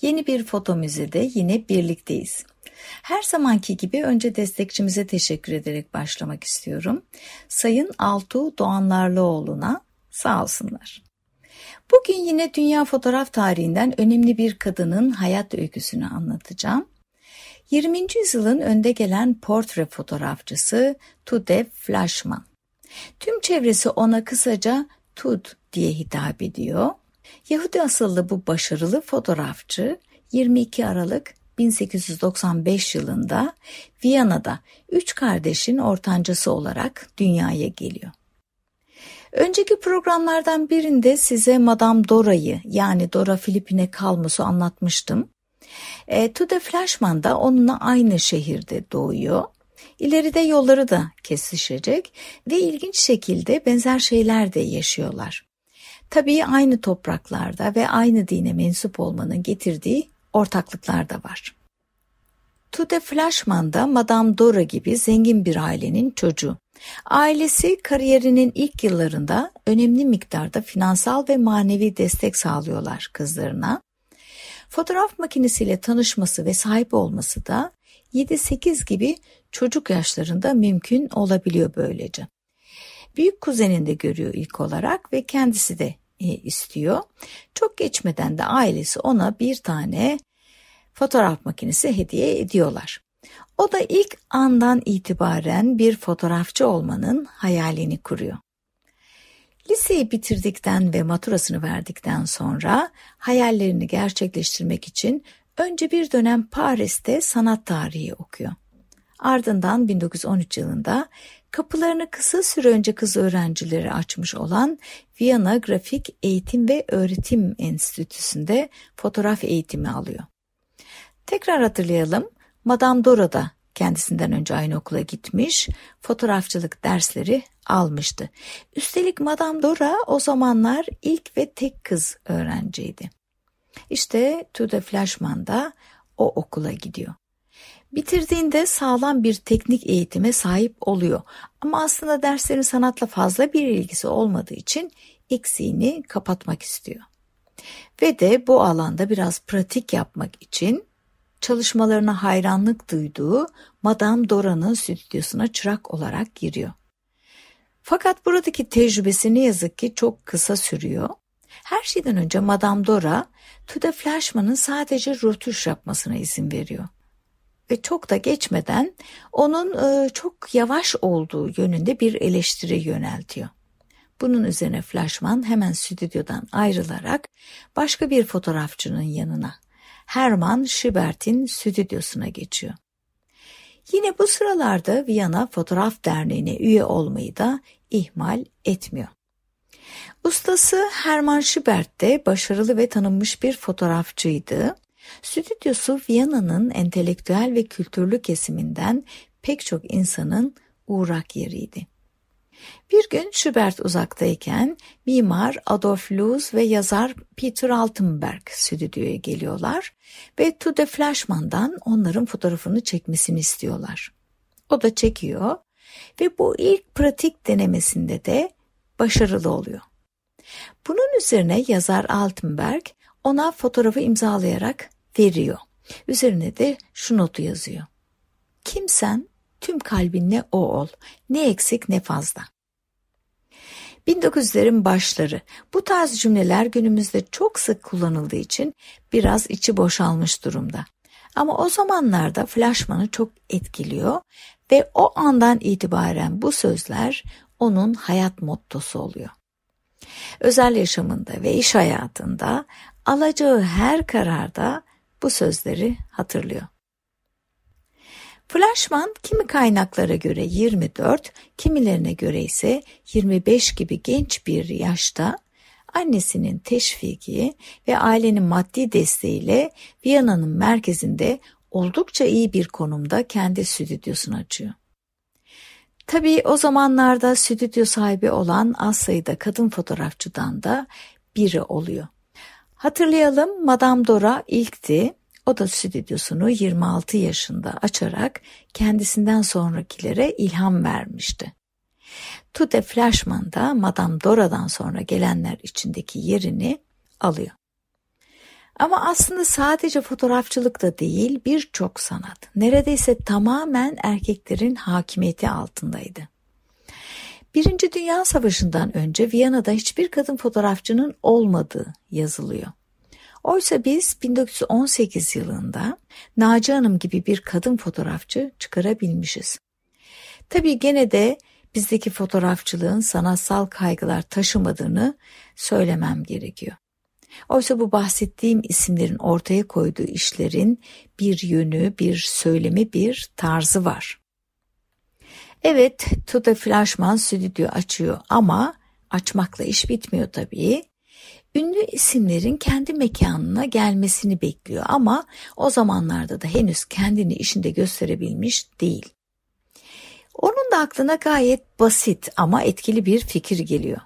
Yeni bir foto müzede yine birlikteyiz. Her zamanki gibi önce destekçimize teşekkür ederek başlamak istiyorum. Sayın Altuğ Doğanlarlıoğlu'na sağ olsunlar. Bugün yine dünya fotoğraf tarihinden önemli bir kadının hayat öyküsünü anlatacağım. 20. yüzyılın önde gelen portre fotoğrafçısı Tude Flashman. Tüm çevresi ona kısaca Tud diye hitap ediyor. Yahudi asıllı bu başarılı fotoğrafçı 22 Aralık 1895 yılında Viyana'da üç kardeşin ortancası olarak dünyaya geliyor. Önceki programlardan birinde size Madame Dora'yı yani Dora Filipine Kalmus'u anlatmıştım. E, Tude Flashman da onunla aynı şehirde doğuyor. İleride yolları da kesişecek ve ilginç şekilde benzer şeyler de yaşıyorlar. Tabii aynı topraklarda ve aynı dine mensup olmanın getirdiği ortaklıklar da var. Tude Flashman da Madame Dora gibi zengin bir ailenin çocuğu. Ailesi kariyerinin ilk yıllarında önemli miktarda finansal ve manevi destek sağlıyorlar kızlarına. Fotoğraf makinesiyle tanışması ve sahip olması da 7-8 gibi çocuk yaşlarında mümkün olabiliyor böylece. Büyük kuzeninde görüyor ilk olarak ve kendisi de istiyor. Çok geçmeden de ailesi ona bir tane fotoğraf makinesi hediye ediyorlar. O da ilk andan itibaren bir fotoğrafçı olmanın hayalini kuruyor. Liseyi bitirdikten ve maturasını verdikten sonra hayallerini gerçekleştirmek için önce bir dönem Paris'te sanat tarihi okuyor. Ardından 1913 yılında kapılarını kısa süre önce kız öğrencileri açmış olan Viyana Grafik Eğitim ve Öğretim Enstitüsü'nde fotoğraf eğitimi alıyor. Tekrar hatırlayalım, Madame Dora da kendisinden önce aynı okula gitmiş, fotoğrafçılık dersleri almıştı. Üstelik Madame Dora o zamanlar ilk ve tek kız öğrenciydi. İşte Tude Flashman da o okula gidiyor. Bitirdiğinde sağlam bir teknik eğitime sahip oluyor. Ama aslında derslerin sanatla fazla bir ilgisi olmadığı için eksiğini kapatmak istiyor. Ve de bu alanda biraz pratik yapmak için çalışmalarına hayranlık duyduğu Madame Dora'nın stüdyosuna çırak olarak giriyor. Fakat buradaki tecrübesi ne yazık ki çok kısa sürüyor. Her şeyden önce Madame Dora, Tude Flashman'ın sadece rötuş yapmasına izin veriyor ve çok da geçmeden onun e, çok yavaş olduğu yönünde bir eleştiri yöneltiyor. Bunun üzerine Flashman hemen stüdyodan ayrılarak başka bir fotoğrafçının yanına Hermann Schibert'in stüdyosuna geçiyor. Yine bu sıralarda Viyana Fotoğraf Derneği'ne üye olmayı da ihmal etmiyor. Ustası Hermann Schibert de başarılı ve tanınmış bir fotoğrafçıydı Stüdyosu Viyana'nın entelektüel ve kültürlü kesiminden pek çok insanın uğrak yeriydi. Bir gün Schubert uzaktayken mimar Adolf Loos ve yazar Peter Altenberg stüdyoya geliyorlar ve Tude Flashman'dan onların fotoğrafını çekmesini istiyorlar. O da çekiyor ve bu ilk pratik denemesinde de başarılı oluyor. Bunun üzerine yazar Altenberg ona fotoğrafı imzalayarak veriyor. Üzerine de şu notu yazıyor. Kimsen tüm kalbinle o ol. Ne eksik ne fazla. 1900'lerin başları. Bu tarz cümleler günümüzde çok sık kullanıldığı için biraz içi boşalmış durumda. Ama o zamanlarda Flashman'ı çok etkiliyor ve o andan itibaren bu sözler onun hayat mottosu oluyor. Özel yaşamında ve iş hayatında alacağı her kararda bu sözleri hatırlıyor. Flashman kimi kaynaklara göre 24, kimilerine göre ise 25 gibi genç bir yaşta annesinin teşviki ve ailenin maddi desteğiyle Viyana'nın merkezinde oldukça iyi bir konumda kendi stüdyosunu açıyor. Tabii o zamanlarda stüdyo sahibi olan az sayıda kadın fotoğrafçıdan da biri oluyor. Hatırlayalım Madame Dora ilkti. O da stüdyosunu 26 yaşında açarak kendisinden sonrakilere ilham vermişti. Tude Flashman da Madame Dora'dan sonra gelenler içindeki yerini alıyor. Ama aslında sadece fotoğrafçılık da değil birçok sanat neredeyse tamamen erkeklerin hakimiyeti altındaydı. Birinci Dünya Savaşı'ndan önce Viyana'da hiçbir kadın fotoğrafçının olmadığı yazılıyor. Oysa biz 1918 yılında Naci Hanım gibi bir kadın fotoğrafçı çıkarabilmişiz. Tabii gene de bizdeki fotoğrafçılığın sanatsal kaygılar taşımadığını söylemem gerekiyor. Oysa bu bahsettiğim isimlerin ortaya koyduğu işlerin bir yönü, bir söylemi, bir tarzı var. Evet, Tuta Flashman stüdyo açıyor ama açmakla iş bitmiyor tabii. Ünlü isimlerin kendi mekanına gelmesini bekliyor ama o zamanlarda da henüz kendini işinde gösterebilmiş değil. Onun da aklına gayet basit ama etkili bir fikir geliyor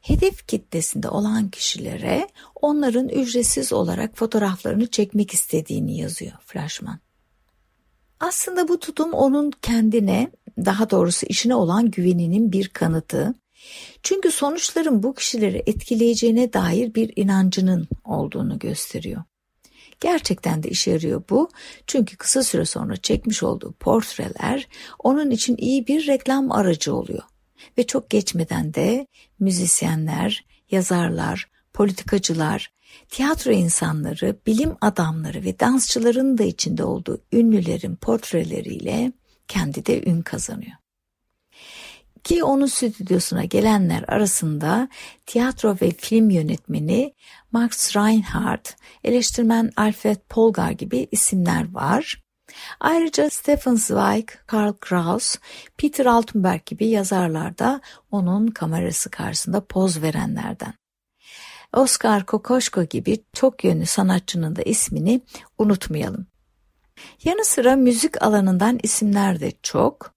hedef kitlesinde olan kişilere onların ücretsiz olarak fotoğraflarını çekmek istediğini yazıyor Flashman. Aslında bu tutum onun kendine, daha doğrusu işine olan güveninin bir kanıtı. Çünkü sonuçların bu kişileri etkileyeceğine dair bir inancının olduğunu gösteriyor. Gerçekten de işe yarıyor bu. Çünkü kısa süre sonra çekmiş olduğu portreler onun için iyi bir reklam aracı oluyor ve çok geçmeden de müzisyenler, yazarlar, politikacılar, tiyatro insanları, bilim adamları ve dansçıların da içinde olduğu ünlülerin portreleriyle kendi de ün kazanıyor. Ki onun stüdyosuna gelenler arasında tiyatro ve film yönetmeni Max Reinhardt, eleştirmen Alfred Polgar gibi isimler var. Ayrıca Stefan Zweig, Karl Kraus, Peter Altenberg gibi yazarlar da onun kamerası karşısında poz verenlerden. Oscar Kokoschko gibi çok yönlü sanatçının da ismini unutmayalım. Yanı sıra müzik alanından isimler de çok.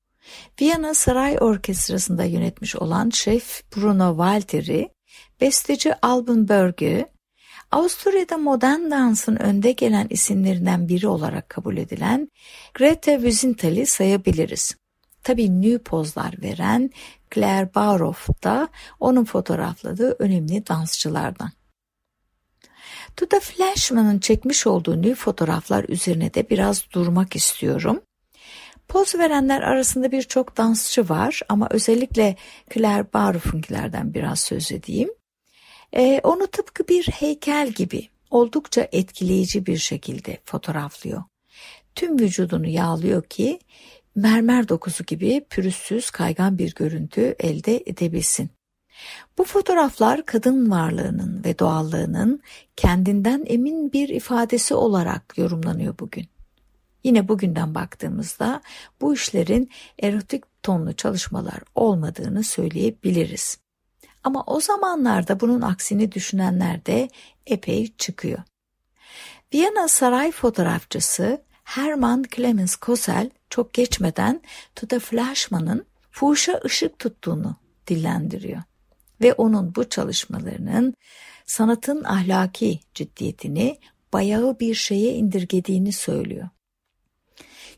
Viyana Saray Orkestrası'nda yönetmiş olan şef Bruno Walter'i, besteci Alban Berg'ü, Avusturya'da modern dansın önde gelen isimlerinden biri olarak kabul edilen Greta Wiesenthal sayabiliriz. Tabii nü pozlar veren Claire Barrow da onun fotoğrafladığı önemli dansçılardan. Tuda Flashman'ın çekmiş olduğu nü fotoğraflar üzerine de biraz durmak istiyorum. Poz verenler arasında birçok dansçı var ama özellikle Claire Barrow'unkilerden biraz söz edeyim. E, onu tıpkı bir heykel gibi oldukça etkileyici bir şekilde fotoğraflıyor. Tüm vücudunu yağlıyor ki mermer dokusu gibi pürüzsüz kaygan bir görüntü elde edebilsin. Bu fotoğraflar kadın varlığının ve doğallığının kendinden emin bir ifadesi olarak yorumlanıyor bugün. Yine bugünden baktığımızda bu işlerin erotik tonlu çalışmalar olmadığını söyleyebiliriz. Ama o zamanlarda bunun aksini düşünenler de epey çıkıyor. Viyana saray fotoğrafçısı Hermann Clemens Kosel çok geçmeden Tuta Flashman'ın fuhuşa ışık tuttuğunu dillendiriyor. Ve onun bu çalışmalarının sanatın ahlaki ciddiyetini bayağı bir şeye indirgediğini söylüyor.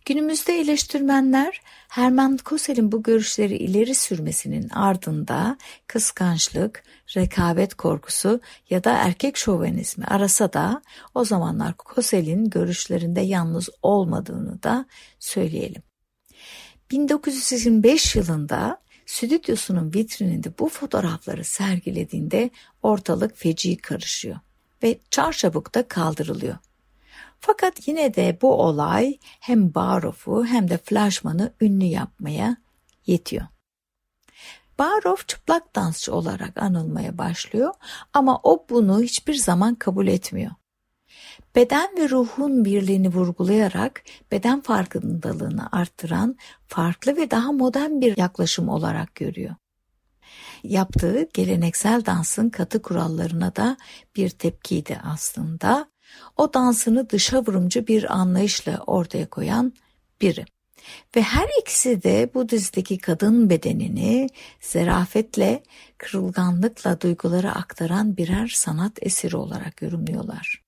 Günümüzde eleştirmenler Hermann Kosel'in bu görüşleri ileri sürmesinin ardında kıskançlık, rekabet korkusu ya da erkek şovenizmi arasa da o zamanlar Kosel'in görüşlerinde yalnız olmadığını da söyleyelim. 1925 yılında stüdyosunun vitrininde bu fotoğrafları sergilediğinde ortalık feci karışıyor ve çarşabukta kaldırılıyor. Fakat yine de bu olay hem Barof'u hem de Flashman'ı ünlü yapmaya yetiyor. Barof çıplak dansçı olarak anılmaya başlıyor ama o bunu hiçbir zaman kabul etmiyor. Beden ve ruhun birliğini vurgulayarak beden farkındalığını arttıran farklı ve daha modern bir yaklaşım olarak görüyor. Yaptığı geleneksel dansın katı kurallarına da bir tepkiydi aslında o dansını dışa vurumcu bir anlayışla ortaya koyan biri. Ve her ikisi de bu dizideki kadın bedenini zerafetle, kırılganlıkla duyguları aktaran birer sanat eseri olarak yorumluyorlar.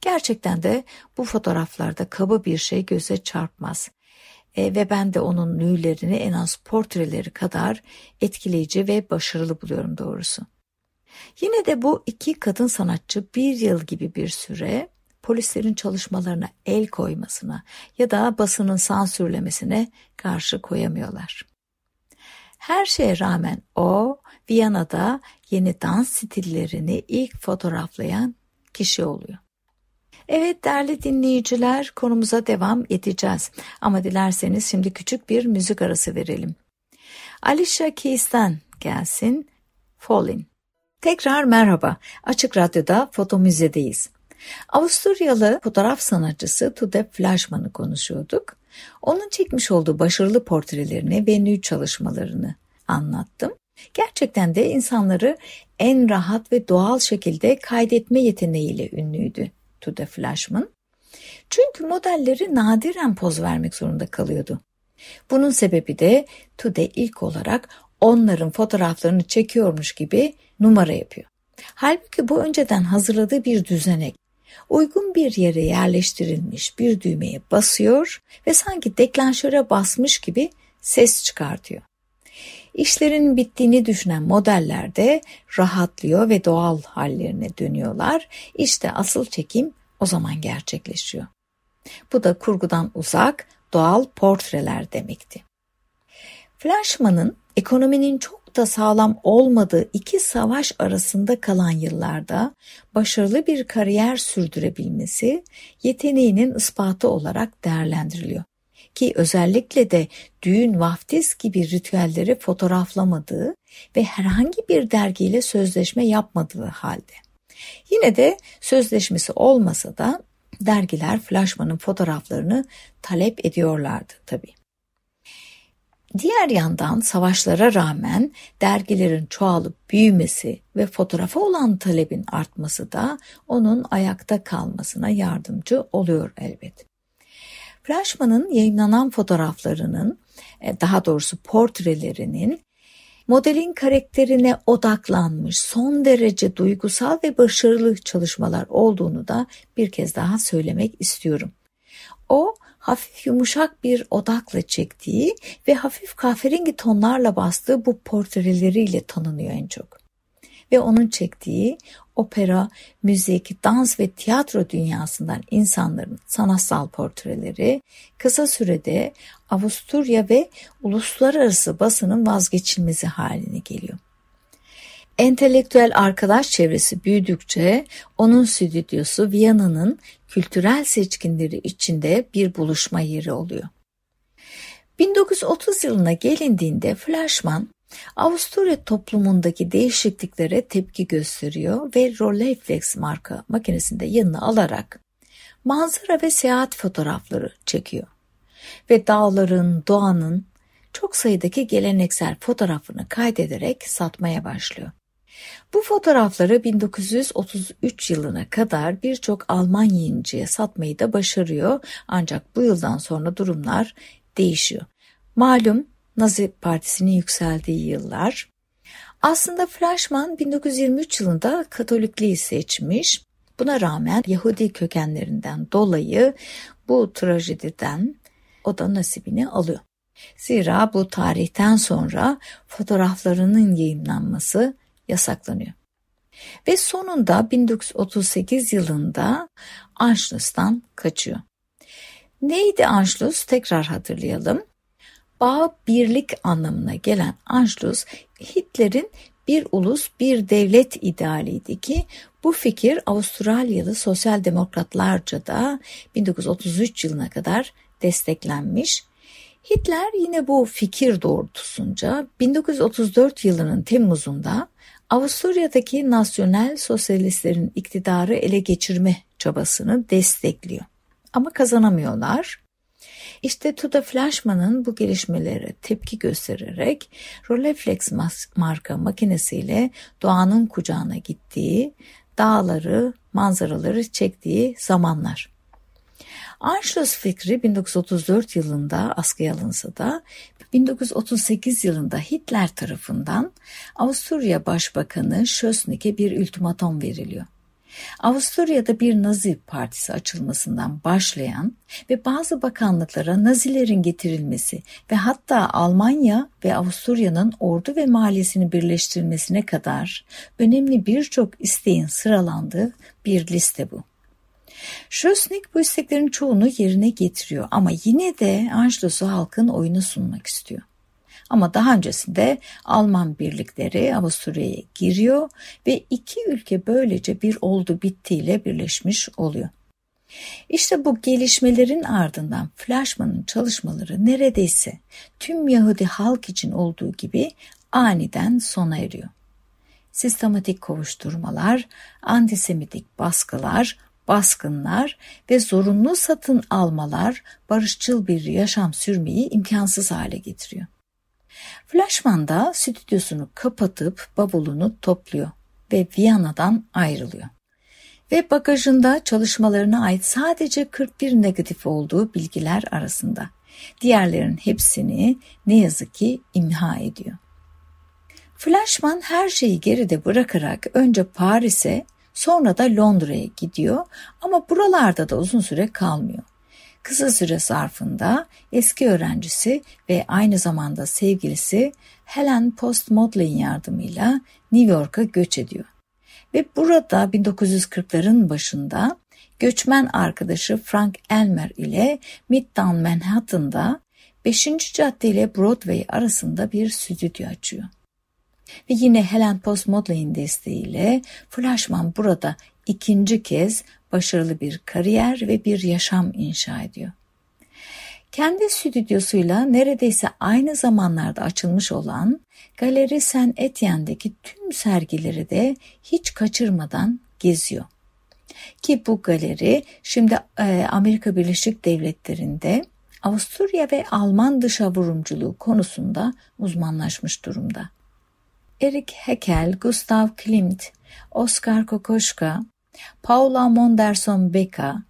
Gerçekten de bu fotoğraflarda kaba bir şey göze çarpmaz. E, ve ben de onun nüylerini en az portreleri kadar etkileyici ve başarılı buluyorum doğrusu. Yine de bu iki kadın sanatçı bir yıl gibi bir süre polislerin çalışmalarına el koymasına ya da basının sansürlemesine karşı koyamıyorlar. Her şeye rağmen o Viyana'da yeni dans stillerini ilk fotoğraflayan kişi oluyor. Evet değerli dinleyiciler konumuza devam edeceğiz ama dilerseniz şimdi küçük bir müzik arası verelim. Alicia Keys'ten gelsin Falling. Tekrar merhaba. Açık Radyo'da Foto Müze'deyiz. Avusturyalı fotoğraf sanatçısı Tude Flashman'ı konuşuyorduk. Onun çekmiş olduğu başarılı portrelerini ve nü çalışmalarını anlattım. Gerçekten de insanları en rahat ve doğal şekilde kaydetme yeteneğiyle ünlüydü Tude Flashman. Çünkü modelleri nadiren poz vermek zorunda kalıyordu. Bunun sebebi de Tude ilk olarak onların fotoğraflarını çekiyormuş gibi numara yapıyor. Halbuki bu önceden hazırladığı bir düzenek. Uygun bir yere yerleştirilmiş bir düğmeye basıyor ve sanki deklanşöre basmış gibi ses çıkartıyor. İşlerin bittiğini düşünen modeller de rahatlıyor ve doğal hallerine dönüyorlar. İşte asıl çekim o zaman gerçekleşiyor. Bu da kurgudan uzak, doğal portreler demekti. Flashman'ın ekonominin çok da sağlam olmadığı iki savaş arasında kalan yıllarda başarılı bir kariyer sürdürebilmesi yeteneğinin ispatı olarak değerlendiriliyor. Ki özellikle de düğün vaftiz gibi ritüelleri fotoğraflamadığı ve herhangi bir dergiyle sözleşme yapmadığı halde. Yine de sözleşmesi olmasa da dergiler Flashman'ın fotoğraflarını talep ediyorlardı tabii. Diğer yandan savaşlara rağmen dergilerin çoğalıp büyümesi ve fotoğrafa olan talebin artması da onun ayakta kalmasına yardımcı oluyor elbet. Flashman'ın yayınlanan fotoğraflarının, e, daha doğrusu portrelerinin modelin karakterine odaklanmış son derece duygusal ve başarılı çalışmalar olduğunu da bir kez daha söylemek istiyorum. O hafif yumuşak bir odakla çektiği ve hafif kahverengi tonlarla bastığı bu portreleriyle tanınıyor en çok. Ve onun çektiği opera, müzik, dans ve tiyatro dünyasından insanların sanatsal portreleri kısa sürede Avusturya ve uluslararası basının vazgeçilmezi haline geliyor. Entelektüel arkadaş çevresi büyüdükçe onun stüdyosu Viyana'nın kültürel seçkinleri içinde bir buluşma yeri oluyor. 1930 yılına gelindiğinde Flashman Avusturya toplumundaki değişikliklere tepki gösteriyor ve Rolleiflex marka makinesinde yanına alarak manzara ve seyahat fotoğrafları çekiyor. Ve dağların, doğanın çok sayıdaki geleneksel fotoğrafını kaydederek satmaya başlıyor. Bu fotoğrafları 1933 yılına kadar birçok Alman yayıncıya satmayı da başarıyor ancak bu yıldan sonra durumlar değişiyor. Malum Nazi Partisi'nin yükseldiği yıllar. Aslında Flashman 1923 yılında Katolikliği seçmiş. Buna rağmen Yahudi kökenlerinden dolayı bu trajediden o da nasibini alıyor. Zira bu tarihten sonra fotoğraflarının yayınlanması yasaklanıyor. Ve sonunda 1938 yılında Anschluss'tan kaçıyor. Neydi Anschluss? Tekrar hatırlayalım. Bağ birlik anlamına gelen Anschluss Hitler'in bir ulus bir devlet idealiydi ki bu fikir Avustralyalı sosyal demokratlarca da 1933 yılına kadar desteklenmiş Hitler yine bu fikir doğrultusunca 1934 yılının Temmuz'unda Avusturya'daki nasyonel sosyalistlerin iktidarı ele geçirme çabasını destekliyor. Ama kazanamıyorlar. İşte Tuda Flashman'ın bu gelişmelere tepki göstererek Rolleiflex marka makinesiyle doğanın kucağına gittiği, dağları, manzaraları çektiği zamanlar. Anschluss fikri 1934 yılında askıya alınsa da 1938 yılında Hitler tarafından Avusturya Başbakanı Schössnick'e bir ultimatom veriliyor. Avusturya'da bir Nazi partisi açılmasından başlayan ve bazı bakanlıklara Nazilerin getirilmesi ve hatta Almanya ve Avusturya'nın ordu ve maliyesini birleştirilmesine kadar önemli birçok isteğin sıralandığı bir liste bu. Schleswig bu isteklerin çoğunu yerine getiriyor ama yine de Anschluss'u halkın oyunu sunmak istiyor. Ama daha öncesinde Alman birlikleri Avusturya'ya giriyor ve iki ülke böylece bir oldu bittiyle birleşmiş oluyor. İşte bu gelişmelerin ardından Fleischmann'ın çalışmaları neredeyse tüm Yahudi halk için olduğu gibi aniden sona eriyor. Sistematik kovuşturmalar, antisemitik baskılar, baskınlar ve zorunlu satın almalar barışçıl bir yaşam sürmeyi imkansız hale getiriyor. Flashman da stüdyosunu kapatıp bavulunu topluyor ve Viyana'dan ayrılıyor. Ve bagajında çalışmalarına ait sadece 41 negatif olduğu bilgiler arasında. Diğerlerin hepsini ne yazık ki imha ediyor. Flashman her şeyi geride bırakarak önce Paris'e sonra da Londra'ya gidiyor ama buralarda da uzun süre kalmıyor. Kısa süre zarfında eski öğrencisi ve aynı zamanda sevgilisi Helen Post Modley'in yardımıyla New York'a göç ediyor. Ve burada 1940'ların başında göçmen arkadaşı Frank Elmer ile Midtown Manhattan'da 5. cadde ile Broadway arasında bir stüdyo açıyor. Ve yine Helen Post desteğiyle Flashman burada ikinci kez başarılı bir kariyer ve bir yaşam inşa ediyor. Kendi stüdyosuyla neredeyse aynı zamanlarda açılmış olan Galeri Saint Etienne'deki tüm sergileri de hiç kaçırmadan geziyor. Ki bu galeri şimdi e, Amerika Birleşik Devletleri'nde Avusturya ve Alman dışa vurumculuğu konusunda uzmanlaşmış durumda. Erik Heckel, Gustav Klimt, Oskar Kokoschka, Paula Monderson Beka,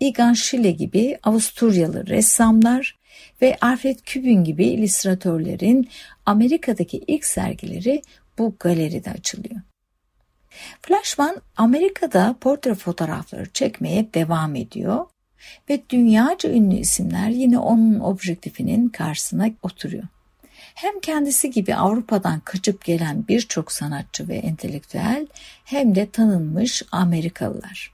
Igan Schiele gibi Avusturyalı ressamlar ve Alfred Kübün gibi illüstratörlerin Amerika'daki ilk sergileri bu galeride açılıyor. Flashman Amerika'da portre fotoğrafları çekmeye devam ediyor ve dünyaca ünlü isimler yine onun objektifinin karşısına oturuyor. Hem kendisi gibi Avrupa'dan kaçıp gelen birçok sanatçı ve entelektüel hem de tanınmış Amerikalılar.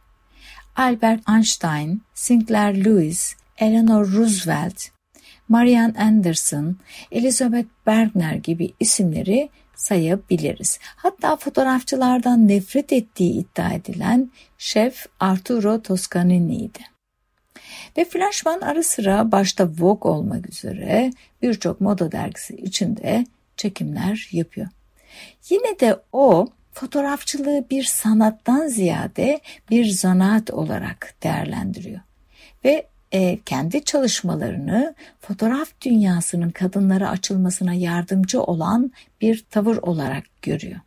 Albert Einstein, Sinclair Lewis, Eleanor Roosevelt, Marian Anderson, Elizabeth Bergner gibi isimleri sayabiliriz. Hatta fotoğrafçılardan nefret ettiği iddia edilen şef Arturo Toscanini'ydi. Ve Flashman ara sıra başta Vogue olmak üzere birçok moda dergisi içinde çekimler yapıyor. Yine de o fotoğrafçılığı bir sanattan ziyade bir zanaat olarak değerlendiriyor. Ve e, kendi çalışmalarını fotoğraf dünyasının kadınlara açılmasına yardımcı olan bir tavır olarak görüyor.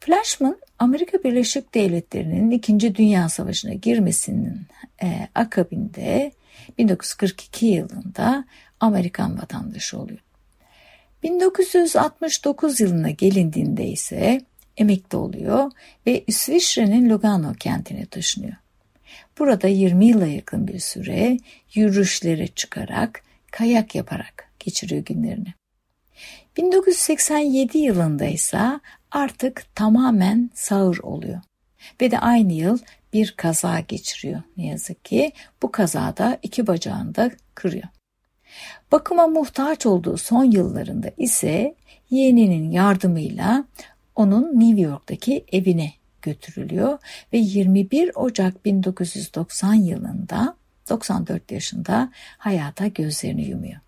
Flashman Amerika Birleşik Devletleri'nin 2. Dünya Savaşı'na girmesinin e, akabinde 1942 yılında Amerikan vatandaşı oluyor. 1969 yılına gelindiğinde ise emekli oluyor ve İsviçre'nin Lugano kentine taşınıyor. Burada 20 yıla yakın bir süre yürüyüşlere çıkarak, kayak yaparak geçiriyor günlerini. 1987 yılında ise artık tamamen sağır oluyor. Ve de aynı yıl bir kaza geçiriyor ne yazık ki. Bu kazada iki bacağını da kırıyor. Bakıma muhtaç olduğu son yıllarında ise yeğeninin yardımıyla onun New York'taki evine götürülüyor ve 21 Ocak 1990 yılında 94 yaşında hayata gözlerini yumuyor.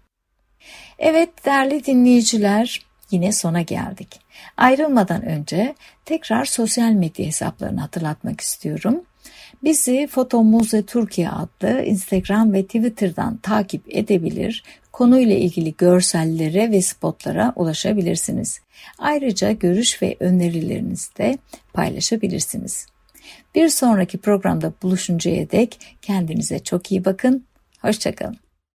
Evet değerli dinleyiciler yine sona geldik. Ayrılmadan önce tekrar sosyal medya hesaplarını hatırlatmak istiyorum. Bizi Foto Muze Türkiye adlı Instagram ve Twitter'dan takip edebilir, konuyla ilgili görsellere ve spotlara ulaşabilirsiniz. Ayrıca görüş ve önerilerinizi de paylaşabilirsiniz. Bir sonraki programda buluşuncaya dek kendinize çok iyi bakın. Hoşçakalın.